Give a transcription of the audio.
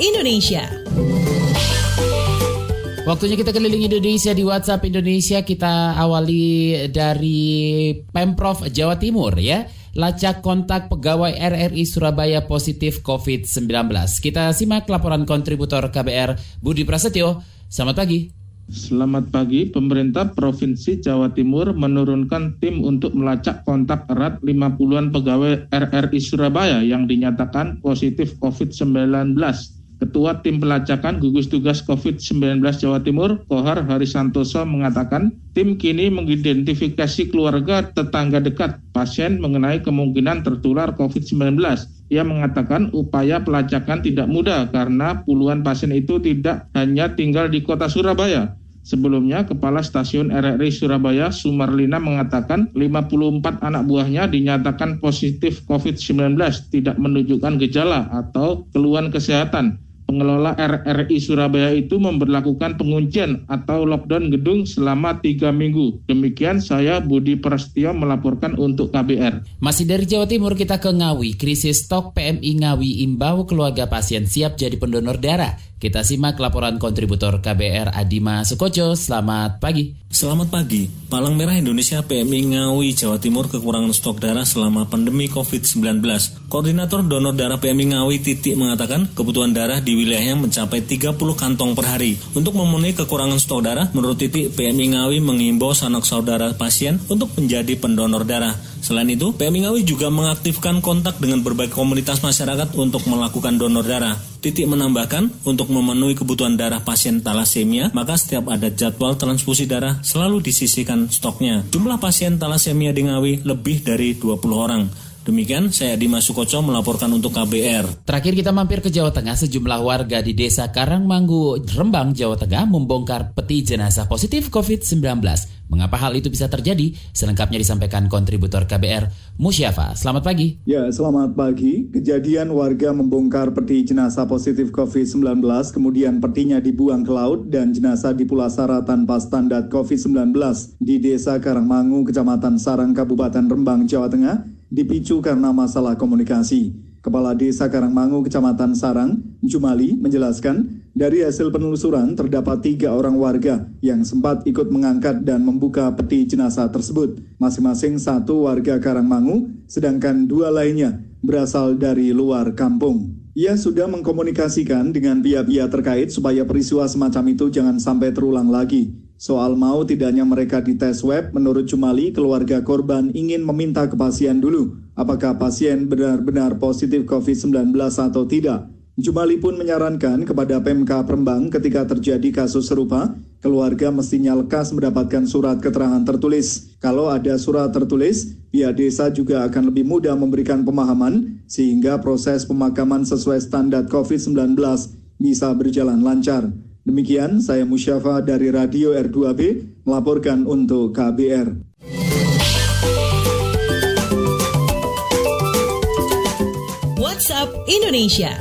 Indonesia. Waktunya kita keliling Indonesia di WhatsApp Indonesia. Kita awali dari Pemprov Jawa Timur ya. Lacak kontak pegawai RRI Surabaya positif COVID-19. Kita simak laporan kontributor KBR Budi Prasetyo. Selamat pagi. Selamat pagi, pemerintah Provinsi Jawa Timur menurunkan tim untuk melacak kontak erat 50-an pegawai RRI Surabaya yang dinyatakan positif COVID-19. Ketua Tim Pelacakan Gugus Tugas COVID-19 Jawa Timur, Kohar Harisantoso mengatakan, tim kini mengidentifikasi keluarga tetangga dekat pasien mengenai kemungkinan tertular COVID-19. Ia mengatakan upaya pelacakan tidak mudah karena puluhan pasien itu tidak hanya tinggal di kota Surabaya, Sebelumnya, Kepala Stasiun RRI Surabaya Sumarlina mengatakan 54 anak buahnya dinyatakan positif COVID-19 tidak menunjukkan gejala atau keluhan kesehatan pengelola RRI Surabaya itu memperlakukan penguncian atau lockdown gedung selama tiga minggu. Demikian saya Budi Prasetyo melaporkan untuk KBR. Masih dari Jawa Timur kita ke Ngawi. Krisis stok PMI Ngawi imbau keluarga pasien siap jadi pendonor darah. Kita simak laporan kontributor KBR Adima Sukoco. Selamat pagi. Selamat pagi. Palang Merah Indonesia PMI Ngawi Jawa Timur kekurangan stok darah selama pandemi COVID-19. Koordinator donor darah PMI Ngawi Titik mengatakan kebutuhan darah di wilayahnya mencapai 30 kantong per hari. Untuk memenuhi kekurangan stok darah, menurut Titik PMI Ngawi mengimbau sanak saudara pasien untuk menjadi pendonor darah. Selain itu, PMI Ngawi juga mengaktifkan kontak dengan berbagai komunitas masyarakat untuk melakukan donor darah. Titik menambahkan, untuk memenuhi kebutuhan darah pasien talasemia, maka setiap ada jadwal transfusi darah selalu disisihkan stoknya. Jumlah pasien talasemia di Ngawi lebih dari 20 orang. Demikian saya Dimas Sukoco melaporkan untuk KBR. Terakhir kita mampir ke Jawa Tengah, sejumlah warga di desa Karangmanggu, Rembang, Jawa Tengah membongkar peti jenazah positif COVID-19. Mengapa hal itu bisa terjadi? Selengkapnya disampaikan kontributor KBR, Musyafa. Selamat pagi. Ya, selamat pagi. Kejadian warga membongkar peti jenazah positif COVID-19, kemudian petinya dibuang ke laut dan jenazah dipulasara tanpa standar COVID-19 di desa Karangmangu, Kecamatan Sarang, Kabupaten Rembang, Jawa Tengah, dipicu karena masalah komunikasi. Kepala Desa Karangmangu, Kecamatan Sarang, Jumali, menjelaskan dari hasil penelusuran terdapat tiga orang warga yang sempat ikut mengangkat dan membuka peti jenazah tersebut. Masing-masing satu warga Karangmangu, sedangkan dua lainnya berasal dari luar kampung. Ia sudah mengkomunikasikan dengan pihak-pihak terkait supaya peristiwa semacam itu jangan sampai terulang lagi. Soal mau tidaknya mereka dites web, menurut Jumali, keluarga korban ingin meminta kepastian dulu apakah pasien benar-benar positif COVID-19 atau tidak. Jumali pun menyarankan kepada PMK Rembang ketika terjadi kasus serupa, keluarga mestinya lekas mendapatkan surat keterangan tertulis. Kalau ada surat tertulis, pihak desa juga akan lebih mudah memberikan pemahaman sehingga proses pemakaman sesuai standar COVID-19 bisa berjalan lancar. Demikian saya Musyafa dari Radio R2B melaporkan untuk KBR. WhatsApp Indonesia.